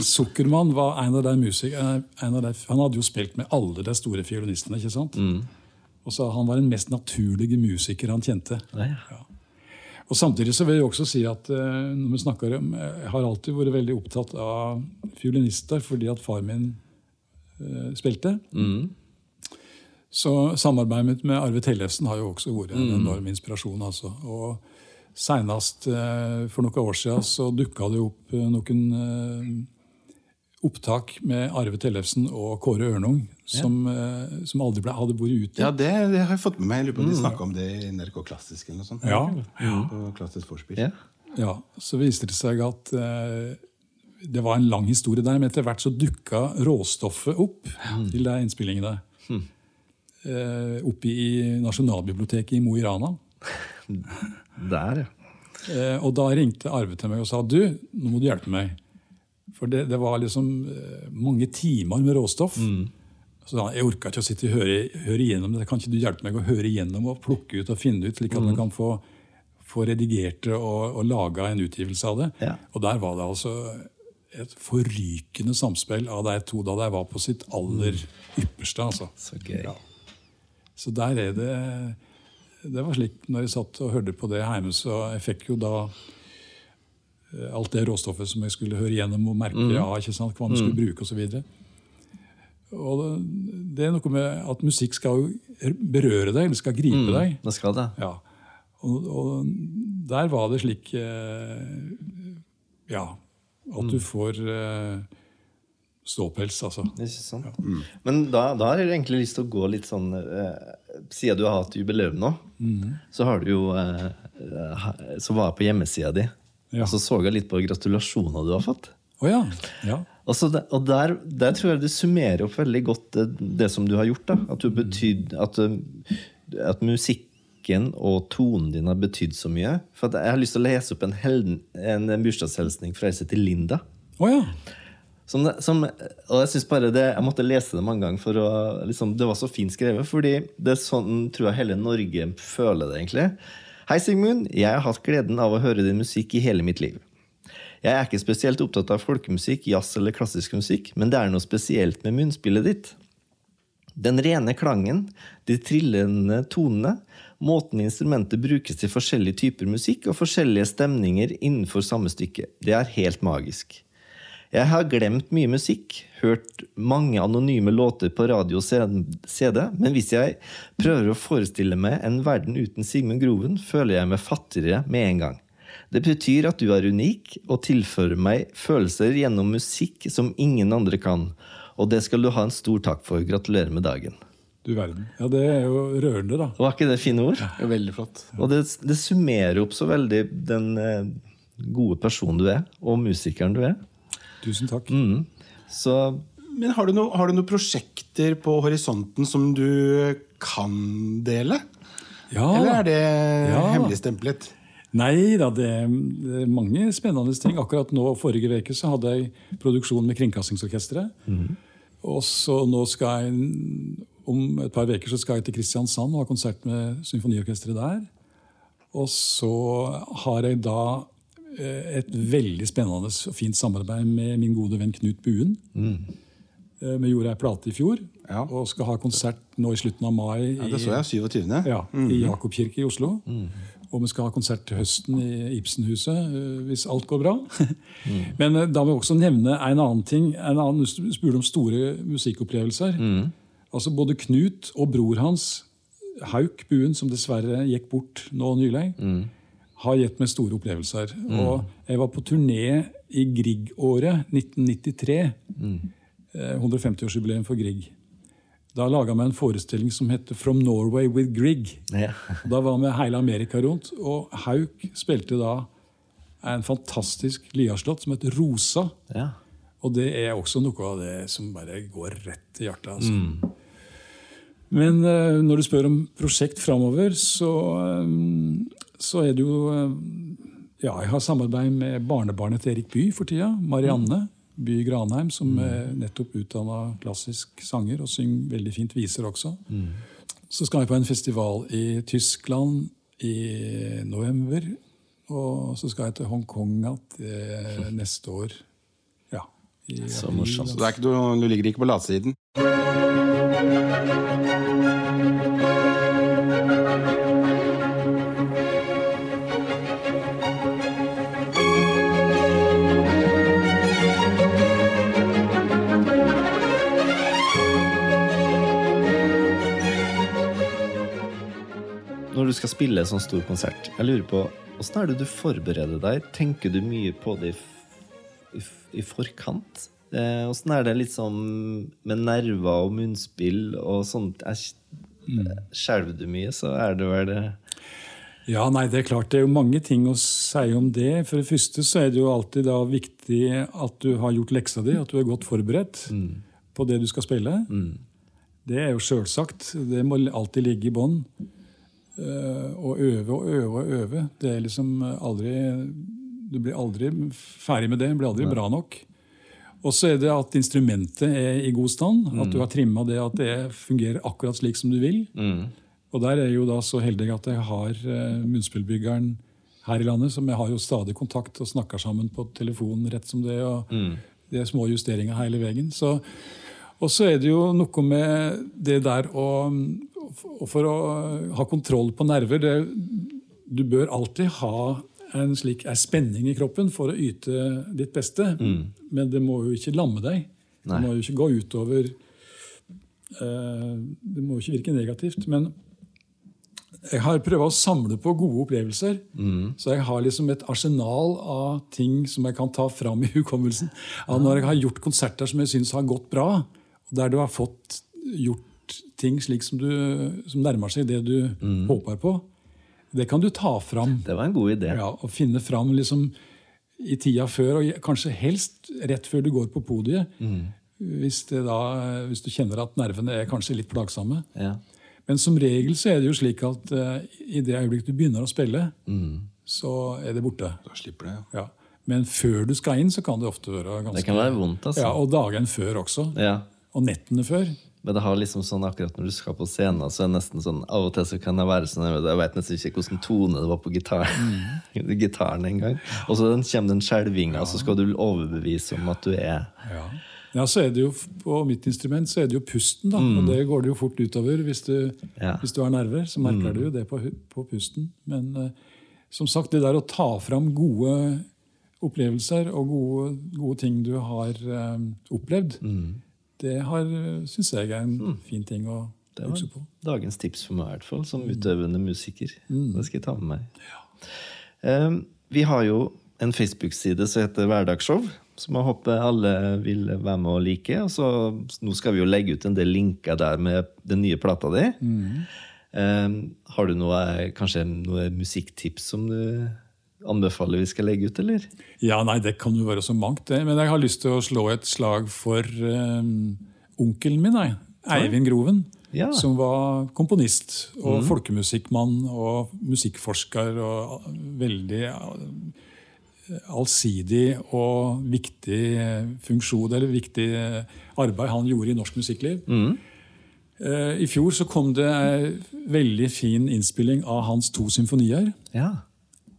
var en av de av de, Han hadde jo spilt med alle de store fiolinistene. ikke sant? Og så Han var den mest naturlige musiker han kjente. Nei, ja. Og Samtidig så vil jeg også si at eh, når vi snakker om, jeg har alltid vært veldig opptatt av fiolinister fordi at far min uh, spilte. Så samarbeidet med Arve Tellefsen har jo også vært en enorm inspirasjon. altså. Og Senest eh, for noen år siden så dukka det opp eh, noen eh, opptak med Arve Tellefsen og Kåre Ørnung som, ja. som aldri ble, hadde vært ute. Ja, det, det har jeg fått med meg. Jeg lurer på om de snakka om det i NRK Klassisk eller noe sånt. Ja. ja. På klassisk forspill. Ja. Ja, Så viste det seg at eh, det var en lang historie der, men etter hvert så dukka råstoffet opp til de innspillingene. Eh, oppe i Nasjonalbiblioteket i Mo i Rana. Der, ja. Eh, og da ringte Arve til meg og sa du, nå må du hjelpe meg. For det, det var liksom eh, mange timer med råstoff. Så da, jeg orka ikke å sitte og høre, høre igjennom det. Kan ikke du hjelpe meg å høre igjennom og plukke ut og finne ut, slik at man kan få, få redigert det og, og laga en utgivelse av det? Ja. Og der var det altså et forrykende samspill av de to da de var på sitt aller ypperste. altså. Så gøy. Så der er det Det var slik når jeg satt og hørte på det hjemme, så jeg fikk jo da eh, alt det råstoffet som jeg skulle høre gjennom og merke ja, ikke sant, hva man skulle bruke osv. Og det, er noe med at musikk skal berøre deg, eller skal gripe deg. Det skal det. Ja. Og, og der var det slik eh, Ja, at du får eh, ståpels, altså. Ikke sant? Men da, da har jeg egentlig lyst til å gå litt sånn eh, Siden du har hatt jubileum nå, så har du jo eh, eh, Så var jeg på hjemmesida di, Ja. og så så jeg litt på gratulasjoner du har fått. Oh, ja. ja. Altså, og der, der, tror jeg du summerer opp veldig godt det, det som du har gjort. da. At, du betyd, at, at musikken og tonen din har betydd så mye. For Jeg har lyst til å lese opp en, helden, en, bursdagshilsning fra ei til Linda. Oh, ja. Som, som, og jeg synes bare det, jeg måtte lese det mange ganger, for å, liksom, det var så fint skrevet. fordi det er sånn tror jeg hele Norge føler det, egentlig. Hei, Sigmund. Jeg har hatt gleden av å høre din musikk i hele mitt liv. Jeg er ikke spesielt opptatt av folkemusikk, jazz eller klassisk musikk, men det er noe spesielt med munnspillet ditt. Den rene klangen, de trillende tonene, måten instrumentet brukes til forskjellige typer musikk og forskjellige stemninger innenfor samme stykke. Det er helt magisk. Jeg har glemt mye musikk, hørt mange anonyme låter på radio og CD, men hvis jeg prøver å forestille meg en verden uten Sigmund Groven, føler jeg meg fattigere med en gang. Det betyr at du er unik og tilfører meg følelser gjennom musikk som ingen andre kan. Og det skal du ha en stor takk for. Gratulerer med dagen. Du verden. Ja, det er jo rørende, da. Var ikke det fine ord? Ja, veldig flott. Og det, det summerer opp så veldig den eh, gode personen du er, og musikeren du er. Tusen takk. Mm. Så, Men har du, no, har du noen prosjekter på horisonten som du kan dele? Ja. Eller er det ja. hemmeligstemplet? Nei da, det er mange spennende ting. Akkurat nå forrige uke så hadde jeg produksjon med Kringkastingsorkesteret. Mm. Og så nå skal jeg om et par uker så skal jeg til Kristiansand og ha konsert med symfoniorkesteret der. Og så har jeg da et veldig spennende og fint samarbeid med min gode venn Knut Buen. Mm. Vi gjorde ei plate i fjor ja. og skal ha konsert nå i slutten av mai ja, det så jeg, 27. Ja, mm. i Jakobkirke i Oslo. Mm. Og vi skal ha konsert til høsten i Ibsenhuset, eh, hvis alt går bra. mm. Men da må jeg også nevne en annen ting. En annen spurte om store musikkopplevelser. Mm. Altså Både Knut og bror hans, Hauk Buen, som dessverre gikk bort nå nylig, mm har gitt meg store opplevelser. Mm. Og jeg var på turné i Grieg-året 1993. Mm. 150-årsjubileum for Grieg. Da laga vi en forestilling som heter From Norway with Grieg. Ja. da var vi hele Amerika rundt. Og Hauk spilte da en fantastisk Liaslått som heter Rosa. Ja. Og det er også noe av det som bare går rett i hjertet. altså. Mm. Men uh, når du spør om prosjekt framover, så, um, så er det jo uh, Ja, jeg har samarbeid med barnebarnet til Erik Bye for tida. Marianne By Granheim, som mm. er nettopp utdanna klassisk sanger og synger veldig fint viser også. Mm. Så skal jeg på en festival i Tyskland i november. Og så skal jeg til Hongkong igjen neste år. Ja, så morsomt. Så det er ikke noe, du ligger ikke på latsiden? Du skal spille en sånn stor konsert, jeg lurer på, åssen er det du forbereder deg? Tenker du mye på det i, i, i forkant? Åssen eh, er det liksom med nerver og munnspill og sånt? Skjelver du mye, så er det vel det ja, nei, Det er klart det er jo mange ting å si om det. For det første så er det jo alltid da viktig at du har gjort leksa di, at du er godt forberedt mm. på det du skal spille. Mm. Det er jo sjølsagt. Det må alltid ligge i bånn. Å øve og øve og øve. Det er liksom aldri Du blir aldri ferdig med det. Det blir aldri bra nok. Og så er det at instrumentet er i god stand. Mm. At du har trimma det at det fungerer akkurat slik som du vil. Mm. Og der er jeg jo da så heldig at jeg har uh, munnspillbyggeren her i landet, som jeg har jo stadig kontakt og snakker sammen på telefonen rett som det. og mm. Det er små justeringer hele veien. Så, og så er det jo noe med det der å For å ha kontroll på nerver det, Du bør alltid ha en slik er spenning i kroppen for å yte ditt beste. Mm. Men det må jo ikke lamme deg. Nei. Det må jo ikke gå utover eh, Det må jo ikke virke negativt. Men jeg har prøvd å samle på gode opplevelser. Mm. Så jeg har liksom et arsenal av ting som jeg kan ta fram i hukommelsen. Ja, når jeg har gjort konserter som jeg syns har gått bra, der du har fått gjort ting slik som, du, som nærmer seg det du mm. håper på, det kan du ta fram. Det var en god idé. Ja, Og finne fram liksom i tida før, og kanskje helst rett før du går på podiet. Hvis, det da, hvis du kjenner at nervene er kanskje litt plagsomme. Ja. Men som regel så er det jo slik at uh, i det øyeblikk du begynner å spille, så er det borte. Da slipper det, ja. Ja. Men før du skal inn, så kan det ofte være ganske Det kan være vondt, altså. Ja, Og dagene før også. Ja. Og nettene før. Men det har liksom sånn akkurat når du skal på scenen, så er det nesten sånn Av og til så kan det være sånn Jeg vet nesten ikke hvilken tone det var på gitaren, gitaren en gang. Og så kommer den skjelvinga, så skal du overbevise om at du er Ja. ja, så er det jo På mitt instrument så er det jo pusten, da. Og det går det jo fort utover. Hvis du, Ja. hvis du har nerver, så merker du jo det på, på pusten. Men uh, som sagt, det der å ta fram gode opplevelser og gode, gode ting du har uh, opplevd, det har, syns jeg er en fin ting å Det var på. dagens tips for meg, i hvert fall, som utøvende musiker. Det skal jeg ta med meg. Eh, vi har jo en Facebook-side som heter Hverdagsshow, som jeg håper alle vil være med og like. Og så, nå skal vi jo legge ut en del linker der med den nye plata di. Eh, har du noe, kanskje noe musikktips som du anbefaler vi skal legge ut, eller? Ja, nei, det kan jo være så mangt, det. Men jeg har lyst til å slå et slag for eh, onkelen min, nei. Eivind Groven. Ja. Som var komponist og folkemusikkmann og musikkforsker og veldig eh, allsidig og viktig eh, funksjon, eller viktig eh, arbeid han gjorde i norsk musikkliv. Mm. I fjor så kom det ei veldig fin innspilling av hans to symfonier Ja.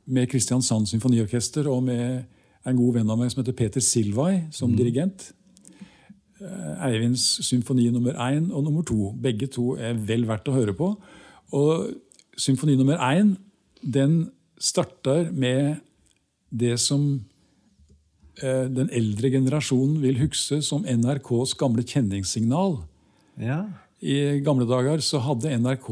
Med Kristiansand Symfoniorkester og med en god venn av meg som heter Peter Silvay som dirigent. Eh, Eivinds symfoni nummer én og nummer to. Begge to er vel verdt å høre på. Og symfoni nummer én den starter med det som eh, den eldre generasjonen vil huske som NRKs gamle kjenningssignal. ja. I gamle dager så hadde NRK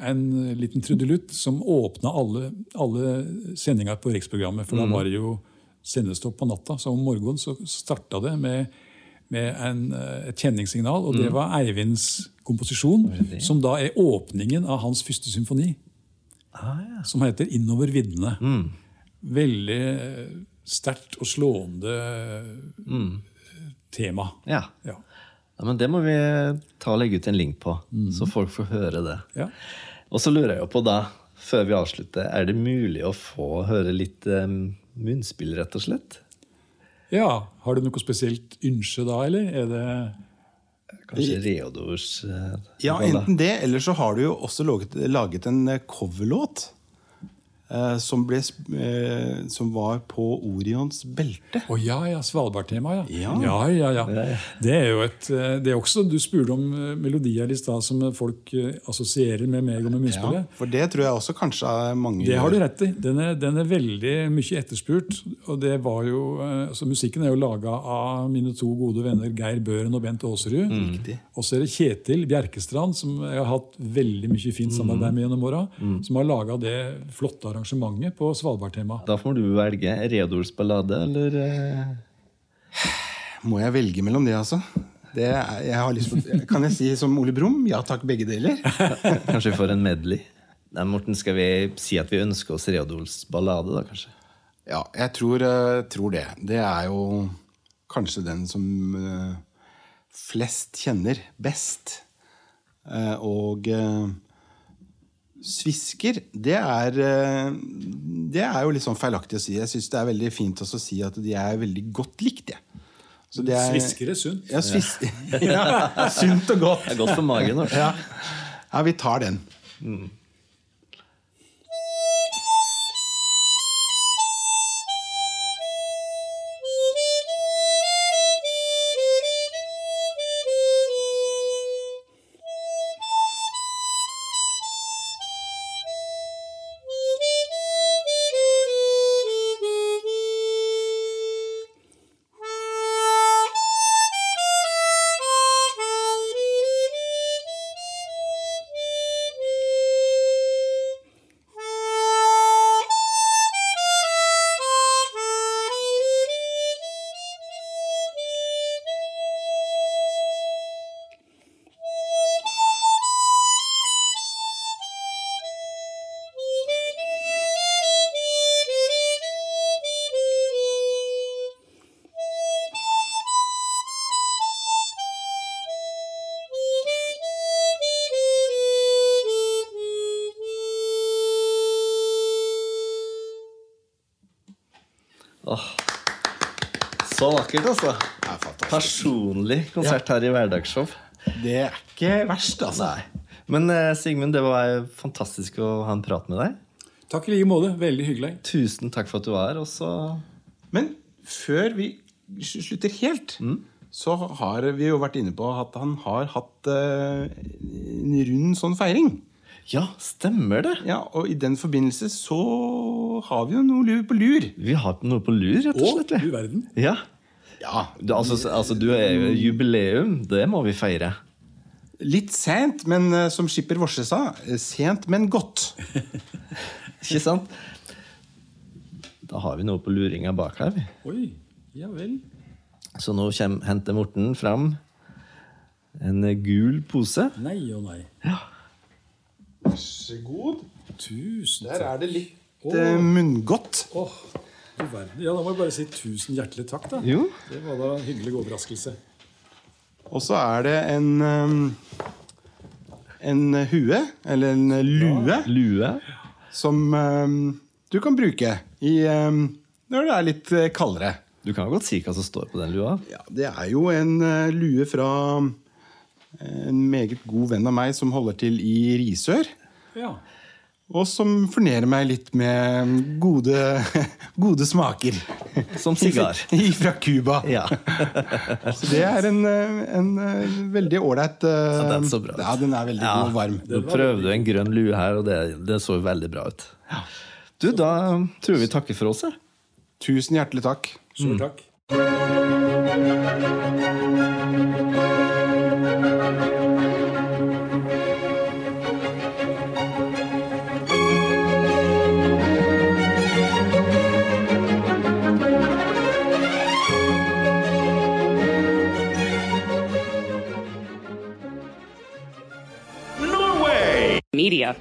en liten trudelutt som åpna alle, alle sendinger på Riksprogrammet. For da var det jo sendestopp på natta. Så om morgenen så starta det med, med en, eh, et kjenningssignal. Og det var Eivinds komposisjon, som da er åpningen av hans første symfoni. Ah, ja. Som heter 'Innover viddene'. Veldig eh, sterkt og slående mm. tema. ja. Ja. Ja, men Det må vi ta og legge ut en link på, så folk får høre det. Ja. Og så lurer jeg jo på da, før vi avslutter, er det mulig å få høre litt um, munnspill, rett og slett? ja. Har du noe spesielt ønske da, eller? Er det Kanskje Reodors uh, Ja, enten det, eller så har du jo også laget, laget en eh, coverlåt. Eh, som, ble, eh, som var på Orions belte. Å ja, ja. Svalbard-tema, ja. Ja. Ja, ja, ja. Det er jo et eh, det er også, Du spurte om melodier i stad som folk assosierer med meg og med Ja, munnspillet. for det tror jeg også kanskje er mange Det har du rett i. Den er, den er veldig mye etterspurt. Og det var jo, altså Musikken er jo laga av mine to gode venner Geir Børen og Bent Aasrud. Mm. Og så er det Kjetil Bjerkestrand, som jeg har hatt veldig mye fint samarbeid med gjennom åra, som har laga det flotte arrangementet på Svalbard-tema. Da får du velge Reodors ballade eller eh, Må jeg velge mellom det, altså? Det er, jeg har lyst på, kan jeg si som Ole Brumm? Ja takk, begge deler. Kanskje vi får en medley? Nei, Morten, skal vi si at vi ønsker oss Reodols ballade, da, kanskje? Ja, jeg tror, eh, tror det. Det er jo kanskje den som eh, flest kjenner best. Eh, og svisker, det er eh, Det er jo litt sånn feilaktig å si. Jeg syns det er veldig fint også å si at de er veldig godt likt. jeg. Så det er- Svisker er sunt. Ja, svis ja, sunt og godt. Det er godt for magen. Ja. ja, vi tar den. Thank Så vakkert, altså. Er. Personlig konsert her i Hverdagsshow. Det er ikke verst, altså. Nei. Men eh, Sigmund, det var fantastisk å ha en prat med deg. Takk i like måte. Veldig hyggelig. Tusen takk for at du var her. Også. Men før vi slutter helt, så har vi jo vært inne på at han har hatt eh, en rund sånn feiring. Ja, stemmer det. Ja, Og i den forbindelse så har vi jo noe på lur. Vi har noe på lur, rett og Å, du verden. Ja. Ja, Du, altså, altså, du er jo jubileum. Det må vi feire. Litt sent, men eh, som skipper Vorse sa, eh, sent, men godt. Ikke sant? Da har vi noe på luringa bak her. vi. Oi, ja vel. Så nå kjem, henter Morten fram en eh, gul pose. Nei og nei. Vær så god. Tusen Der er det litt oh. munngodt. Åh, du verden. Ja, da må jeg bare si tusen hjertelig takk, da. Jo. Det var da en hyggelig overraskelse. Og så er det en um, En hue, eller en lue, Lue. som um, du kan bruke i, um, når det er litt eh, kaldere. Du kan jo godt si hva som står på den lua. Ja, Det er jo en uh, lue fra eh, en meget god venn av meg som holder til i Risør. Ja. Og som fornerer meg litt med gode, gode smaker. Som sigar. Fra Cuba. Ja. Så det er en, en eh, veldig ålreit eh, Ja, den så bra ut. Ja, den er veldig god og varm. Nå prøvde du en grønn lue her, og det, det så veldig bra ut. Ja. Du, da tror jeg vi takker for oss. Tusen hjertelig takk. Sjøl takk. media.